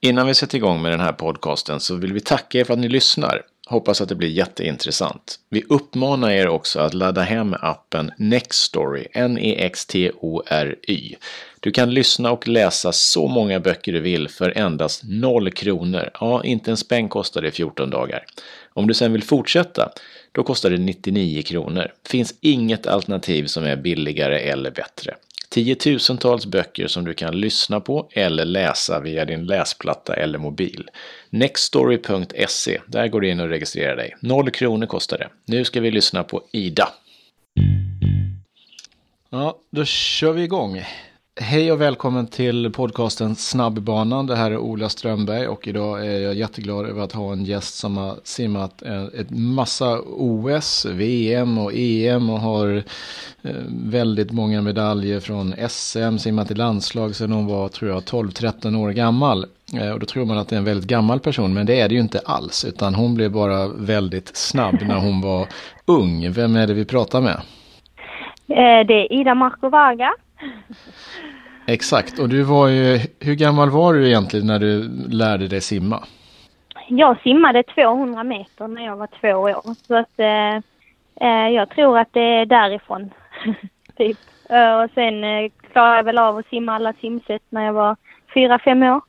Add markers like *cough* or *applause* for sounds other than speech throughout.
Innan vi sätter igång med den här podcasten så vill vi tacka er för att ni lyssnar. Hoppas att det blir jätteintressant. Vi uppmanar er också att ladda hem appen Nextory, N-E-X-T-O-R-Y. Du kan lyssna och läsa så många böcker du vill för endast 0 kronor. Ja, inte en spänn kostar det 14 dagar. Om du sen vill fortsätta, då kostar det 99 kronor. Finns inget alternativ som är billigare eller bättre. Tiotusentals böcker som du kan lyssna på eller läsa via din läsplatta eller mobil. Nextory.se, där går du in och registrerar dig. Noll kronor kostar det. Nu ska vi lyssna på Ida. Ja, då kör vi igång. Hej och välkommen till podcasten Snabbbanan. Det här är Ola Strömberg och idag är jag jätteglad över att ha en gäst som har simmat eh, ett massa OS, VM och EM och har eh, väldigt många medaljer från SM, simmat i landslag sedan hon var, tror jag, 12-13 år gammal. Eh, och då tror man att det är en väldigt gammal person, men det är det ju inte alls, utan hon blev bara väldigt snabb när hon var ung. Vem är det vi pratar med? Det är Ida Markovaga. Exakt, och du var ju, hur gammal var du egentligen när du lärde dig simma? Jag simmade 200 meter när jag var två år, så att eh, eh jag tror att det är därifrån. *laughs* typ. Och sen eh, klarade jag väl av att simma alla simsätt när jag var fyra, fem år.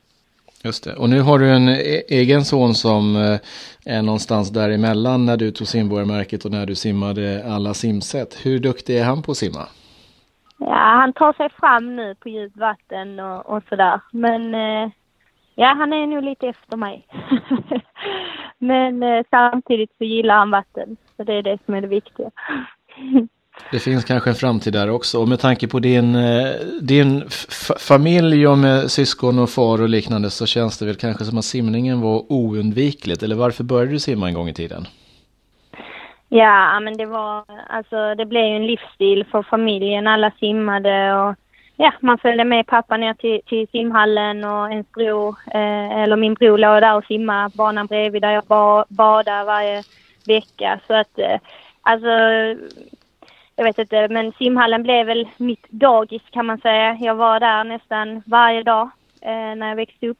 Just det, och nu har du en e egen son som eh, är någonstans däremellan när du tog simborgarmärket och när du simmade alla simsätt. Hur duktig är han på att simma? Ja, han tar sig fram nu på djupt vatten och, och sådär. Men eh, ja, han är nog lite efter mig. *laughs* Men eh, samtidigt så gillar han vatten. Så det är det som är det viktiga. *laughs* Det finns kanske en framtid där också. Och med tanke på din, eh, din familj och med syskon och far och liknande så känns det väl kanske som att simningen var oundvikligt. Eller varför började du simma en gång i tiden? Ja, men det var, alltså det blev ju en livsstil för familjen. Alla simmade och ja, man följde med pappa ner till, till simhallen och ens bror, eh, eller min bror låg där och simmade banan bredvid där jag ba, badade varje vecka. Så att, eh, alltså, jag vet inte, men simhallen blev väl mitt dagis kan man säga. Jag var där nästan varje dag eh, när jag växte upp.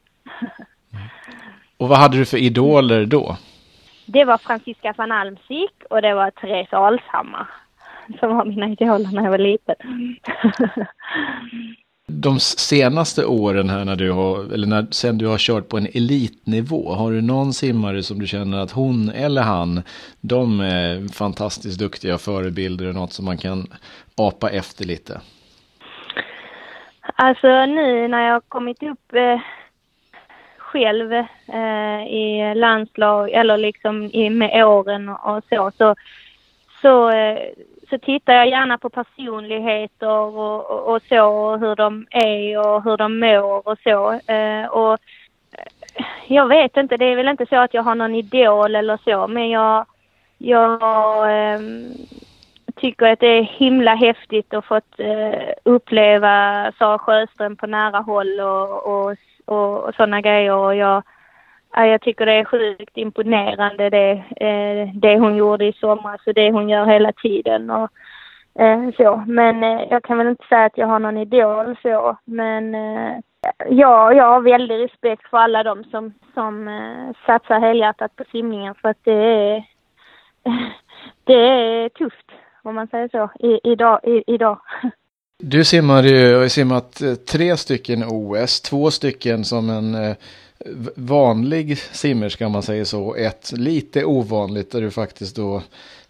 *laughs* och vad hade du för idoler då? Det var Franziska van Almsik och det var Therese Alshammar som var mina idoler när jag var liten. *laughs* De senaste åren här när du har, eller när, sen du har kört på en elitnivå, har du någon simmare som du känner att hon eller han, de är fantastiskt duktiga förebilder och något som man kan apa efter lite? Alltså nu när jag har kommit upp eh, själv eh, i landslag eller liksom i, med åren och så, så, så, eh, så tittar jag gärna på personligheter och, och, och, så, och hur de är och hur de mår och så. Eh, och eh, jag vet inte, det är väl inte så att jag har någon idol eller så, men jag, jag eh, tycker att det är himla häftigt att fått eh, uppleva Sara Sjöström på nära håll och, och och, och sådana grejer. Och jag, jag tycker det är sjukt imponerande det, eh, det hon gjorde i somras och det hon gör hela tiden. Och, eh, så. Men eh, jag kan väl inte säga att jag har någon idol så. Men eh, ja, jag har väldigt respekt för alla de som, som eh, satsar helhjärtat på simningen för att det är, *laughs* det är tufft om man säger så, i, idag. I, idag. *laughs* Du simmade ju, har simmat eh, tre stycken OS, två stycken som en eh, vanlig simmerska om man säger så. Ett lite ovanligt där du faktiskt då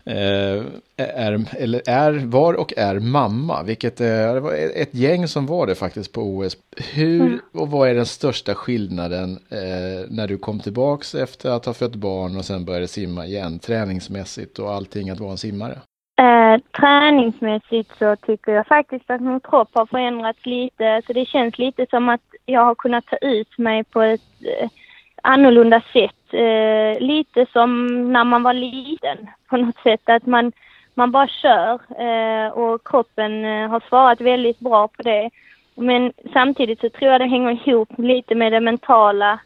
eh, är, eller är, var och är mamma. Vilket är, det var ett gäng som var det faktiskt på OS. Hur mm. och vad är den största skillnaden eh, när du kom tillbaks efter att ha fött barn och sen började simma igen träningsmässigt och allting att vara en simmare? Eh, träningsmässigt så tycker jag faktiskt att min kropp har förändrats lite. Så det känns lite som att jag har kunnat ta ut mig på ett eh, annorlunda sätt. Eh, lite som när man var liten på något sätt. Att man, man bara kör eh, och kroppen eh, har svarat väldigt bra på det. Men samtidigt så tror jag det hänger ihop lite med det mentala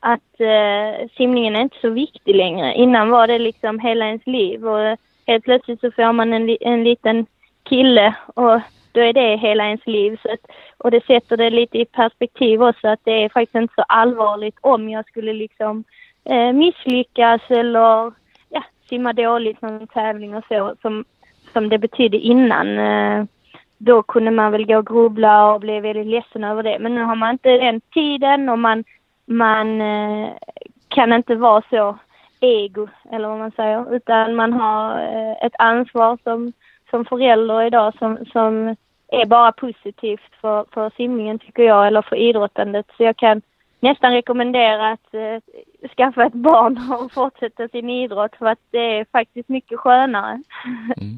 att eh, simningen är inte så viktig längre. Innan var det liksom hela ens liv och helt plötsligt så får man en, en liten kille och då är det hela ens liv. Så att, och det sätter det lite i perspektiv också att det är faktiskt inte så allvarligt om jag skulle liksom eh, misslyckas eller ja, simma dåligt någon tävling och så som, som det betydde innan. Eh, då kunde man väl gå och grubbla och bli väldigt ledsen över det. Men nu har man inte den tiden och man, man eh, kan inte vara så ego, eller vad man säger, utan man har eh, ett ansvar som, som förälder idag som, som är bara positivt för, för simningen tycker jag, eller för idrottandet. Så jag kan nästan rekommendera att eh, skaffa ett barn *laughs* och fortsätta sin idrott för att det är faktiskt mycket skönare. Mm.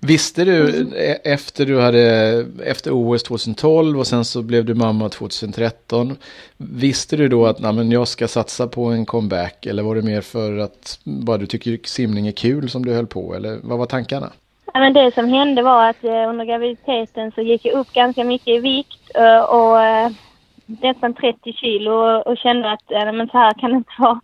Visste du e, efter du hade, efter OS 2012 och sen så blev du mamma 2013, visste du då att nej, jag ska satsa på en comeback eller var det mer för att bara du tycker simning är kul som du höll på eller vad var tankarna? Ja, men det som hände var att eh, under graviditeten så gick jag upp ganska mycket i vikt eh, och eh, nästan 30 kilo och, och kände att äh, men så här kan det inte vara.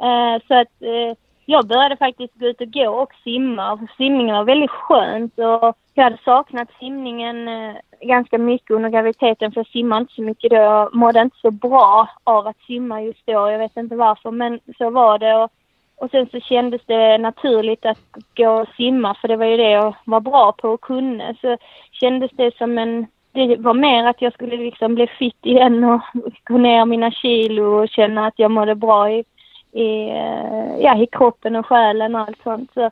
Äh, så att äh, jag började faktiskt gå ut och gå och simma. För simningen var väldigt skönt och jag hade saknat simningen eh, ganska mycket under graviditeten för jag simmade inte så mycket då. Jag mådde inte så bra av att simma just då. Jag vet inte varför men så var det. Och, och sen så kändes det naturligt att gå och simma för det var ju det jag var bra på och kunde. Så kändes det som en det var mer att jag skulle liksom bli fit igen och gå ner mina kilo och känna att jag mådde bra i, i, eh, ja, i kroppen och själen och allt sånt. Så,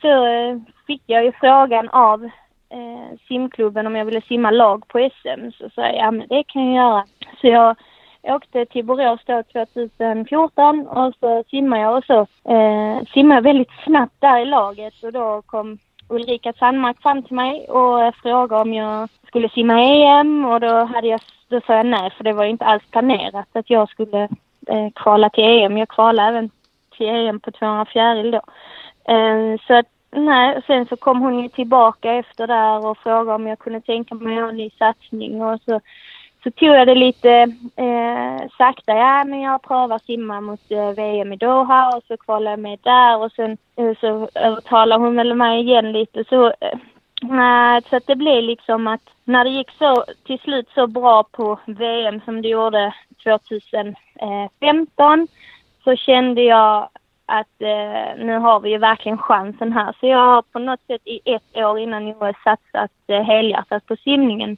så eh, fick jag ju frågan av eh, simklubben om jag ville simma lag på SM. Så sa jag, ja men det kan jag göra. Så jag åkte till Borås då 2014 och så simmade jag och så eh, simmade jag väldigt snabbt där i laget och då kom Ulrika Sandmark fram till mig och frågade om jag skulle simma EM och då, hade jag, då sa jag nej för det var inte alls planerat att jag skulle eh, kvala till EM. Jag kvalade även till EM på 200 fjäril då. Eh, så att nej, sen så kom hon ju tillbaka efter där och frågade om jag kunde tänka mig en ny satsning och så så tog jag det lite eh, sakta. Ja, men jag prövar simma mot eh, VM i Doha och så kvalade jag med där och sen eh, så övertalade hon väl mig igen lite. Så, eh, så att det blev liksom att när det gick så till slut så bra på VM som det gjorde 2015 så kände jag att eh, nu har vi ju verkligen chansen här. Så jag har på något sätt i ett år innan OS satsat eh, helhjärtat på simningen.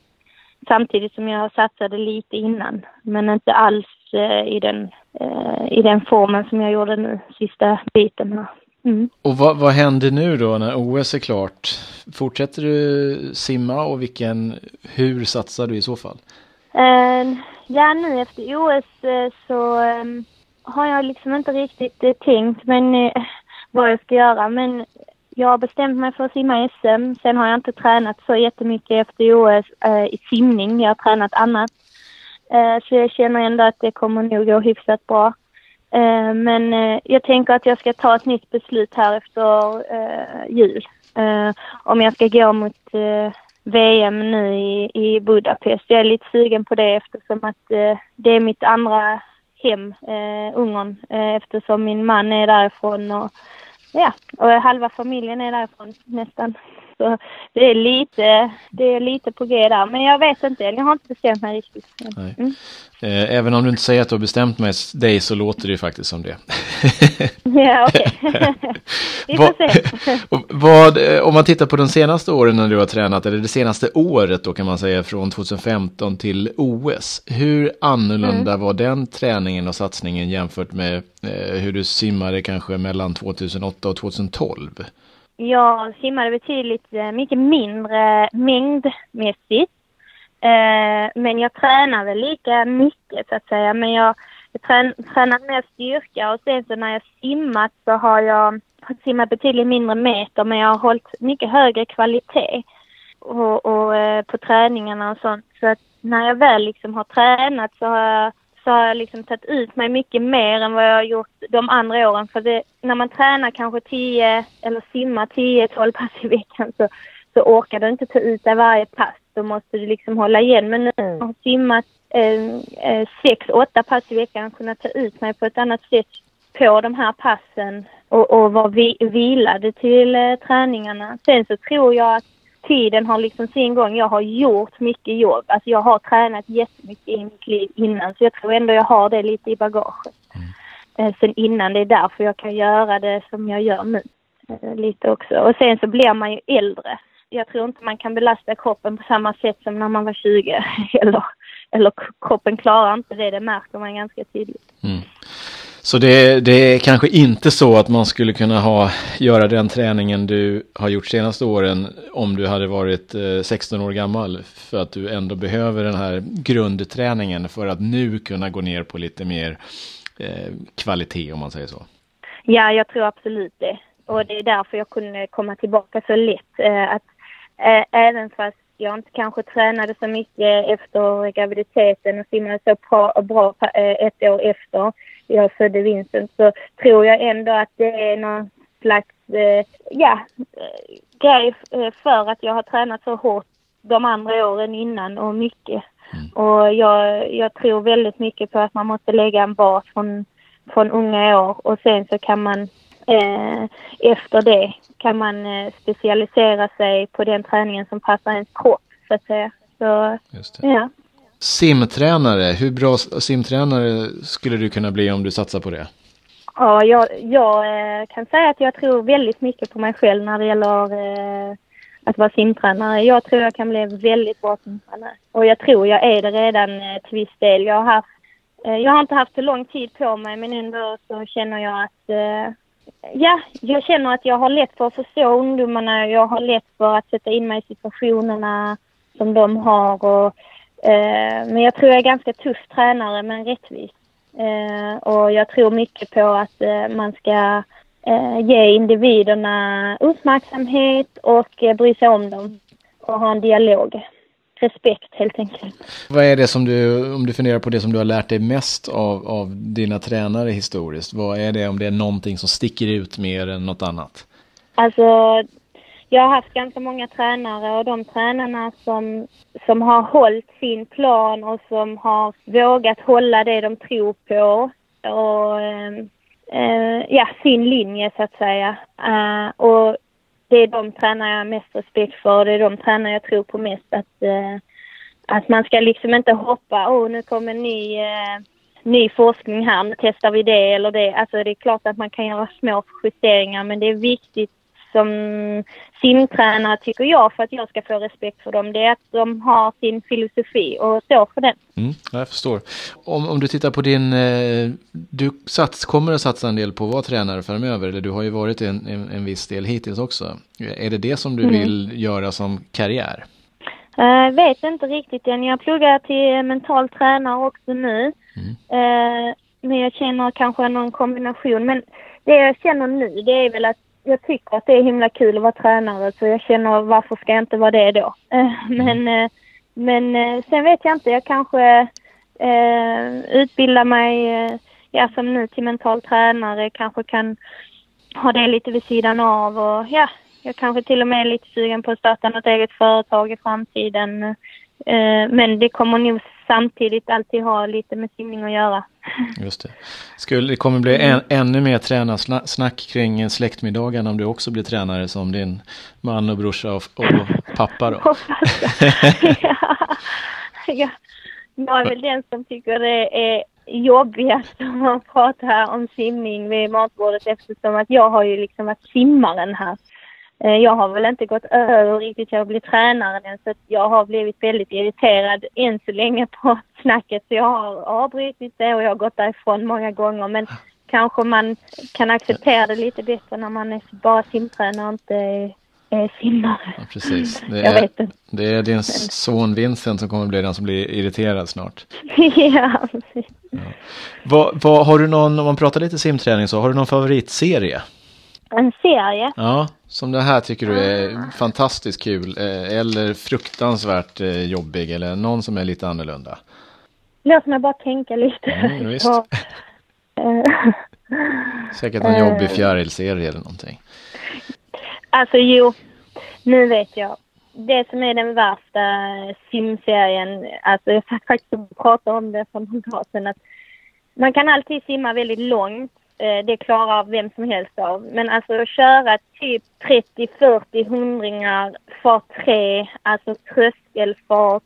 Samtidigt som jag satsade lite innan, men inte alls eh, i, den, eh, i den formen som jag gjorde nu, sista biten här. Mm. Och vad, vad händer nu då när OS är klart? Fortsätter du simma och vilken, hur satsar du i så fall? Uh, ja, nu efter OS uh, så um, har jag liksom inte riktigt uh, tänkt men, vad jag ska göra. Men jag har bestämt mig för att simma i SM. Sen har jag inte tränat så jättemycket efter OS eh, i simning. Jag har tränat annat. Eh, så jag känner ändå att det kommer nog gå hyfsat bra. Eh, men eh, jag tänker att jag ska ta ett nytt beslut här efter eh, jul. Eh, om jag ska gå mot eh, VM nu i, i Budapest. Jag är lite sugen på det eftersom att eh, det är mitt andra hem, eh, Ungern, eh, eftersom min man är därifrån och Ja, och halva familjen är därifrån nästan. Så det är lite, det är lite på G där. Men jag vet inte, jag har inte bestämt mig riktigt. Mm. Eh, även om du inte säger att du har bestämt mig dig så låter det ju faktiskt som det. *laughs* ja, okej. *laughs* Vi får se. *laughs* vad, eh, om man tittar på de senaste åren när du har tränat, eller det senaste året då kan man säga från 2015 till OS. Hur annorlunda mm. var den träningen och satsningen jämfört med eh, hur du simmade kanske mellan 2008 och 2012? Jag simmade betydligt eh, mycket mindre mängdmässigt. Eh, men jag tränade lika mycket så att säga. Men jag, jag trän, tränade mer styrka och sen så när jag simmat så har jag simmat betydligt mindre meter men jag har hållit mycket högre kvalitet och, och eh, på träningarna och sånt. Så att när jag väl liksom har tränat så har jag så har jag liksom tagit ut mig mycket mer än vad jag har gjort de andra åren. För det, när man tränar kanske 10 eller simmar 10-12 pass i veckan så, så orkar du inte ta ut dig varje pass. Då måste du liksom hålla igen. Men nu har jag simmat 6-8 eh, eh pass i veckan och kunnat ta ut mig på ett annat sätt på de här passen och, och vara vi, vilade till eh, träningarna. Sen så tror jag att tiden har liksom sin gång. Jag har gjort mycket jobb. Alltså jag har tränat jättemycket i mitt liv innan så jag tror ändå jag har det lite i bagaget. Mm. Sen innan, det är därför jag kan göra det som jag gör nu. Eh, lite också. Och sen så blir man ju äldre. Jag tror inte man kan belasta kroppen på samma sätt som när man var 20. *laughs* eller, eller kroppen klarar inte det, det märker man ganska tydligt. Mm. Så det, det, är kanske inte så att man skulle kunna ha, göra den träningen du har gjort senaste åren om du hade varit eh, 16 år gammal. För att du ändå behöver den här grundträningen för att nu kunna gå ner på lite mer eh, kvalitet om man säger så. Ja, jag tror absolut det. Och det är därför jag kunde komma tillbaka så lätt. Eh, att, eh, även fast jag inte kanske tränade så mycket efter graviditeten och simmade så bra, bra eh, ett år efter jag födde Vincent så tror jag ändå att det är någon slags eh, ja, grej för att jag har tränat så hårt de andra åren innan och mycket. Mm. Och jag, jag tror väldigt mycket på att man måste lägga en bas från, från unga år och sen så kan man eh, efter det kan man eh, specialisera sig på den träningen som passar ens kropp så att säga. Så, ja. Simtränare, hur bra simtränare skulle du kunna bli om du satsar på det? Ja, jag, jag eh, kan säga att jag tror väldigt mycket på mig själv när det gäller eh, att vara simtränare. Jag tror jag kan bli väldigt bra simtränare. Och jag tror jag är det redan eh, till viss del. Jag har, haft, jag har inte haft så lång tid på mig men ändå så känner jag att Ja, jag känner att jag har lätt för att förstå ungdomarna. Jag har lätt för att sätta in mig i situationerna som de har. Och, men jag tror jag är ganska tuff tränare, men rättvis. Eh, och jag tror mycket på att eh, man ska eh, ge individerna uppmärksamhet och eh, bry sig om dem och ha en dialog respekt helt enkelt. Vad är det som du, om du funderar på det som du har lärt dig mest av, av dina tränare historiskt, vad är det om det är någonting som sticker ut mer än något annat? Alltså, jag har haft ganska många tränare och de tränarna som, som har hållit sin plan och som har vågat hålla det de tror på och ehm, eh, ja, sin linje så att säga. Eh, och det är de tränare jag har mest respekt för. Det är de tränare jag tror på mest. Att, eh, att man ska liksom inte hoppa, åh oh, nu kommer en ny, eh, ny forskning här, nu testar vi det eller det. Alltså det är klart att man kan göra små justeringar men det är viktigt som simtränare tycker jag för att jag ska få respekt för dem det är att de har sin filosofi och står för den. Mm, jag förstår. Om, om du tittar på din, eh, du sats, kommer att satsa en del på att vara tränare framöver eller du har ju varit en, en, en viss del hittills också. Är det det som du mm. vill göra som karriär? Jag uh, vet inte riktigt än. Jag pluggar till mental tränare också nu. Mm. Uh, men jag känner kanske någon kombination. Men det jag känner nu det är väl att jag tycker att det är himla kul att vara tränare så jag känner varför ska jag inte vara det då? Eh, men, eh, men eh, sen vet jag inte, jag kanske eh, utbildar mig, ja som nu till mental tränare, kanske kan ha det lite vid sidan av och ja, jag kanske till och med är lite sugen på att starta något eget företag i framtiden. Men det kommer nog samtidigt alltid ha lite med simning att göra. Just det. Skulle, det kommer bli en, ännu mer tränarsnack kring släktmiddagen om du också blir tränare som din man och brorsa och, och pappa då? ja. *laughs* ja. Jag är väl den som tycker det är jobbigast om man pratar om simning vid matbordet eftersom att jag har ju liksom varit simmaren här. Eh, jag har väl inte gått över riktigt till att bli tränare än så jag har blivit väldigt irriterad än så länge på *laughs* snacket. Så jag har avbrutit det och jag har gått därifrån många gånger. Men kanske man kan acceptera det lite bättre när man är bara simtränare och inte är simmare. Ja, precis. *laughs* Det är, jag det är din son Vincent som kommer bli den som blir irriterad snart. *laughs* ja, precis. Ja. Vad, vad, har du någon, om man pratar lite simträning så, har du någon favoritserie? En serie? Ja, som det här tycker du är fantastiskt kul eh, eller fruktansvärt eh, jobbig eller någon som är lite annorlunda? Låt mig bara tänka lite. Mm, *laughs* visst. *laughs* Säkert en jobbig fjärilserie eller någonting. Alltså jo, nu vet jag. Det som är den värsta simserien, alltså jag satt faktiskt och pratade om det för någon dag sedan, att man kan alltid simma väldigt långt Eh, Eh, det klarar vem som helst av. Men alltså att köra typ 30-40 hundringar fart 3, alltså tröskelfart,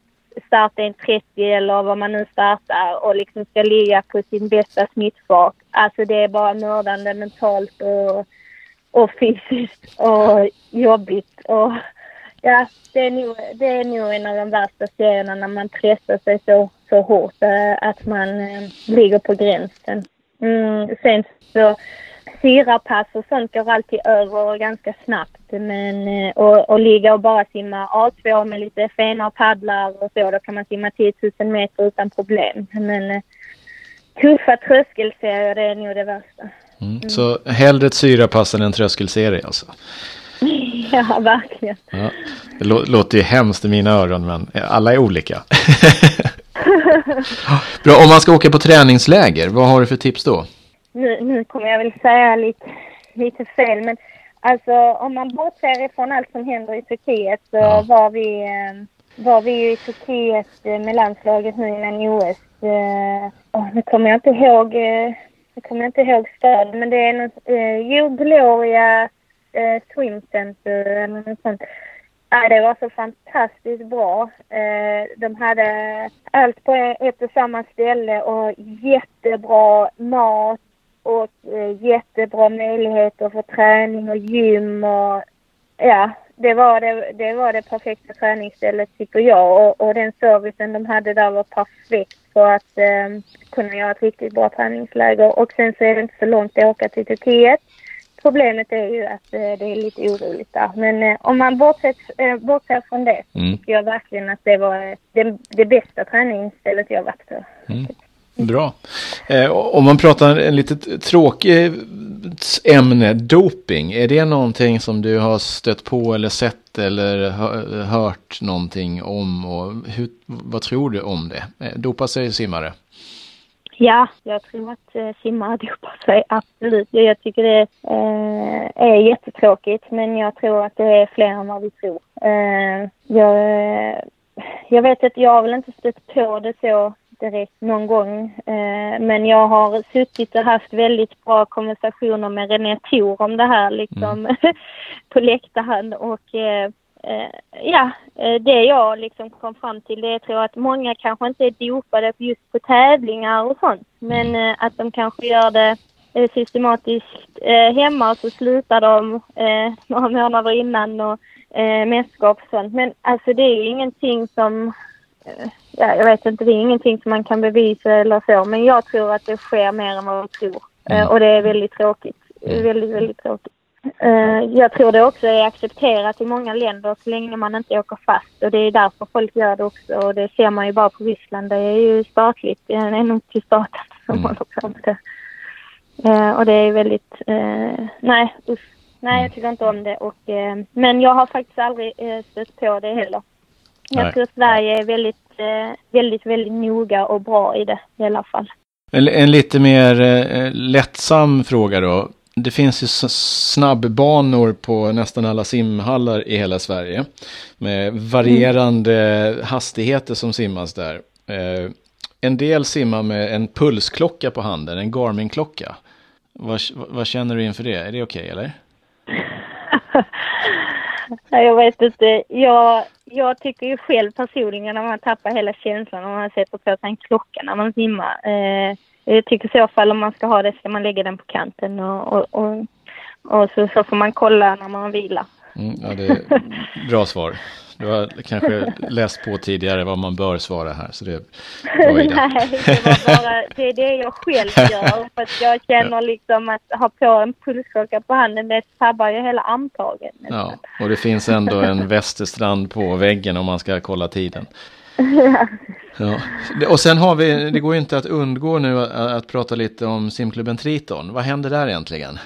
starta en 30 eller vad man nu startar och liksom ska ligga på sin bästa snittfart. Alltså det är bara mördande mentalt och, och fysiskt och jobbigt. Och ja, det är, nog, det är nog en av de värsta serierna när man pressar sig så, så hårt eh, att man eh, ligger på gränsen. Mm, sen så syrapass och sånt går alltid över ganska snabbt. Men, eh, och, och ligga och bara simma A2 med lite fena paddlar och så, då kan man simma 10 000 meter utan problem. Men eh, tuffa tröskelserier, det är nog det värsta. Mm. Mm. Så hellre ett syrapass än en tröskelserie alltså? *laughs* ja, verkligen. Ja. Det låter ju hemskt i mina öron, men alla är olika. *laughs* *laughs* Bra, om man ska åka på träningsläger, vad har du för tips då? Nu, nu kommer jag väl säga lite, lite fel, men alltså om man bortser ifrån allt som händer i Turkiet så ja. var vi, eh, var vi i Turkiet eh, med landslaget nu innan OS. Oh, nu kommer jag inte ihåg, nu kommer jag inte ihåg stöd, men det är något, eh, jo, Gloria eh, Swim Center eller något sånt. Ja, det var så fantastiskt bra. Eh, de hade allt på ett och samma ställe och jättebra mat och eh, jättebra möjligheter för träning och gym och ja, det var det, det, var det perfekta träningsstället tycker jag och, och den servicen de hade där var perfekt för att eh, kunna göra ett riktigt bra träningsläger och sen så är det inte så långt att åka till Turkiet. Problemet är ju att eh, det är lite oroligt där. Men eh, om man bortser, eh, bortser från det mm. tycker jag verkligen att det var det, det bästa träningsstället jag varit på. Mm. Bra. Eh, om man pratar en lite tråkig ämne, doping. Är det någonting som du har stött på eller sett eller hört någonting om? Och hur, vad tror du om det? Dopar sig simmare? Ja, jag tror att eh, simmare dopar sig, absolut. Jag tycker det eh, är jättetråkigt, men jag tror att det är fler än vad vi tror. Eh, jag, jag vet att jag har väl inte stött på det så direkt någon gång. Eh, men jag har suttit och haft väldigt bra konversationer med René Thor om det här liksom mm. *laughs* på läktaren och eh, eh ja, eh, det jag liksom kom fram till det jag tror att många kanske inte är dopade just på tävlingar och sånt men mm. eh, att de kanske gör det eh, systematiskt hemma och så slutar de *laughs* några månader innan och mästerskap och sånt. Men alltså det är ju ingenting som ja, jag vet inte, det är ingenting som man kan bevisa eller så, men jag tror att det sker mer än vad vi tror. Mm. och det är väldigt tråkigt. Mm. Väldigt, väldigt tråkigt. Uh, jag tror det också är accepterat i många länder så länge man inte åker fast och det är därför folk gör det också och det ser man ju bara på Ryssland. Det är ju statligt, det är nog till staten som mm. håller på med det. Och det är väldigt, uh, nej usch. Nej, jag tycker inte om det och, men jag har faktiskt aldrig stött på det heller. Jag tror Sverige är väldigt, eh, väldigt, väldigt noga och bra i det i alla fall. En, en lite mer eh, lättsam fråga då. Det finns ju snabbbanor på nästan alla simhallar i hela Sverige. Med varierande mm. hastigheter som simmas där. Eh, en del simmar med en pulsklocka på handen, en Garmin-klocka. Vad, vad känner du inför det? Är det okej okay, eller? *laughs* jag vet inte. Jag, jag tycker ju själv personligen att man tappar hela känslan om man sätter på sig en klocka när man simmar. Eh, jag tycker i så fall om man ska ha det ska man lägga den på kanten och, och, och, och så, så får man kolla när man vilar. Mm, ja, det är bra svar. Du har kanske läst på tidigare vad man bör svara här. Så det är bra *laughs* Nej, det, var bara, det är det jag själv *laughs* gör. För att jag känner liksom att ha på en pulsklocka på handen, det sabbar ju hela armtagen. Ja, och det finns ändå en *laughs* västerstrand på väggen om man ska kolla tiden. Ja. Och sen har vi, det går ju inte att undgå nu att, att prata lite om simklubben Triton. Vad händer där egentligen?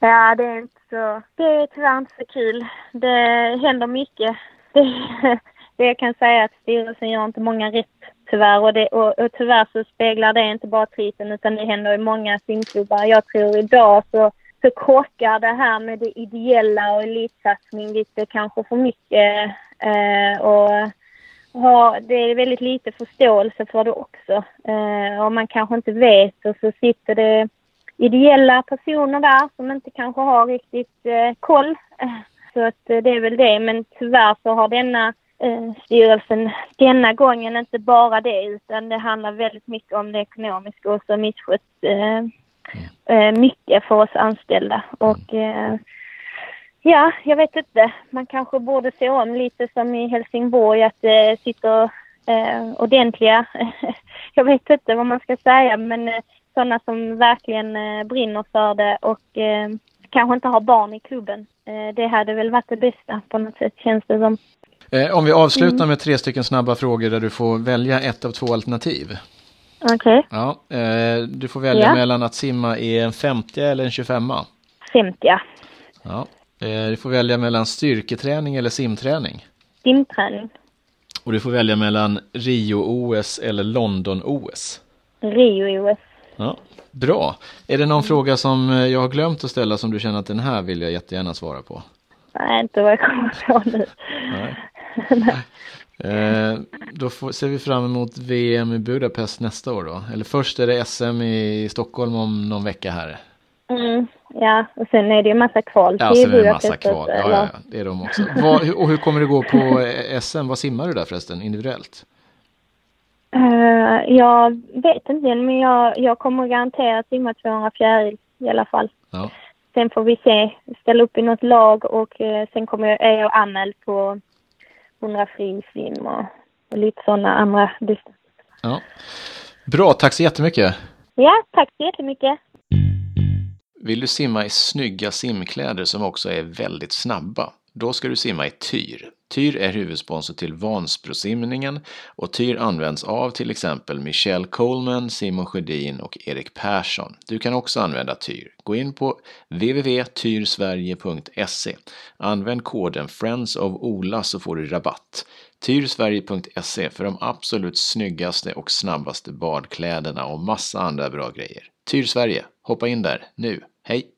Ja, det är inte så, det är tyvärr inte så kul. Det händer mycket det, *laughs* det jag kan säga är att styrelsen gör inte många rätt tyvärr. Och, det, och, och tyvärr så speglar det inte bara Triton utan det händer i många simklubbar. Jag tror idag så, så krockar det här med det ideella och elitsatsning lite kanske för mycket. Eh, och ha, det är väldigt lite förståelse för det också. Eh, och man kanske inte vet och så sitter det ideella personer där som inte kanske har riktigt eh, koll. Så att eh, det är väl det. Men tyvärr så har denna eh, styrelsen denna gången inte bara det utan det handlar väldigt mycket om det ekonomiska och så misskött eh, eh, mycket för oss anställda. Och eh, ja, jag vet inte. Man kanske borde se om lite som i Helsingborg att det eh, sitter eh, ordentliga, *laughs* jag vet inte vad man ska säga, men eh, sådana som verkligen eh, brinner för det och eh, kanske inte har barn i klubben. Eh, det hade väl varit det bästa på något sätt känns det som. Eh, om vi avslutar mm. med tre stycken snabba frågor där du får välja ett av två alternativ. Okej. Okay. Ja, eh, du får välja ja. mellan att simma i en 50 eller en 25 50 Ja. Du får välja mellan styrketräning eller simträning. Simträning. Och du får välja mellan Rio-OS eller London-OS. Rio-OS. Ja, bra. Är det någon fråga som jag har glömt att ställa som du känner att den här vill jag jättegärna svara på? Nej, inte vad jag kommer *laughs* på nu. Nej. eh, då får, ser vi fram emot VM i Budapest nästa år då. Eller först är det SM i Stockholm om någon vecka här. Mm, ja, och sen är det ju massa kval Ja, sen är det massa kval. Ja, ja, det är de också. Vad, och hur kommer det gå på SM? Vad simmar du där förresten, individuellt? Uh, jag vet inte än, men jag, jag kommer garanterat simma 200 fjäril i alla fall. Ja. Sen får vi se, ställa upp i något lag och uh, sen kommer jag, är jag anmäld på 100 frisim och, och lite sådana andra distanser. Ja. Bra, tack så jättemycket. Ja, tack så jättemycket. Vill du simma i snygga simkläder som också är väldigt snabba? Då ska du simma i Tyr. Tyr är huvudsponsor till Vansbrosimningen och Tyr används av till exempel Michelle Coleman, Simon Sjödin och Erik Persson. Du kan också använda Tyr. Gå in på www.tyrsverige.se. Använd koden Friends of Ola så får du rabatt. Tyrsverige.se för de absolut snyggaste och snabbaste badkläderna och massa andra bra grejer. Tyr Sverige, hoppa in där nu. Hej!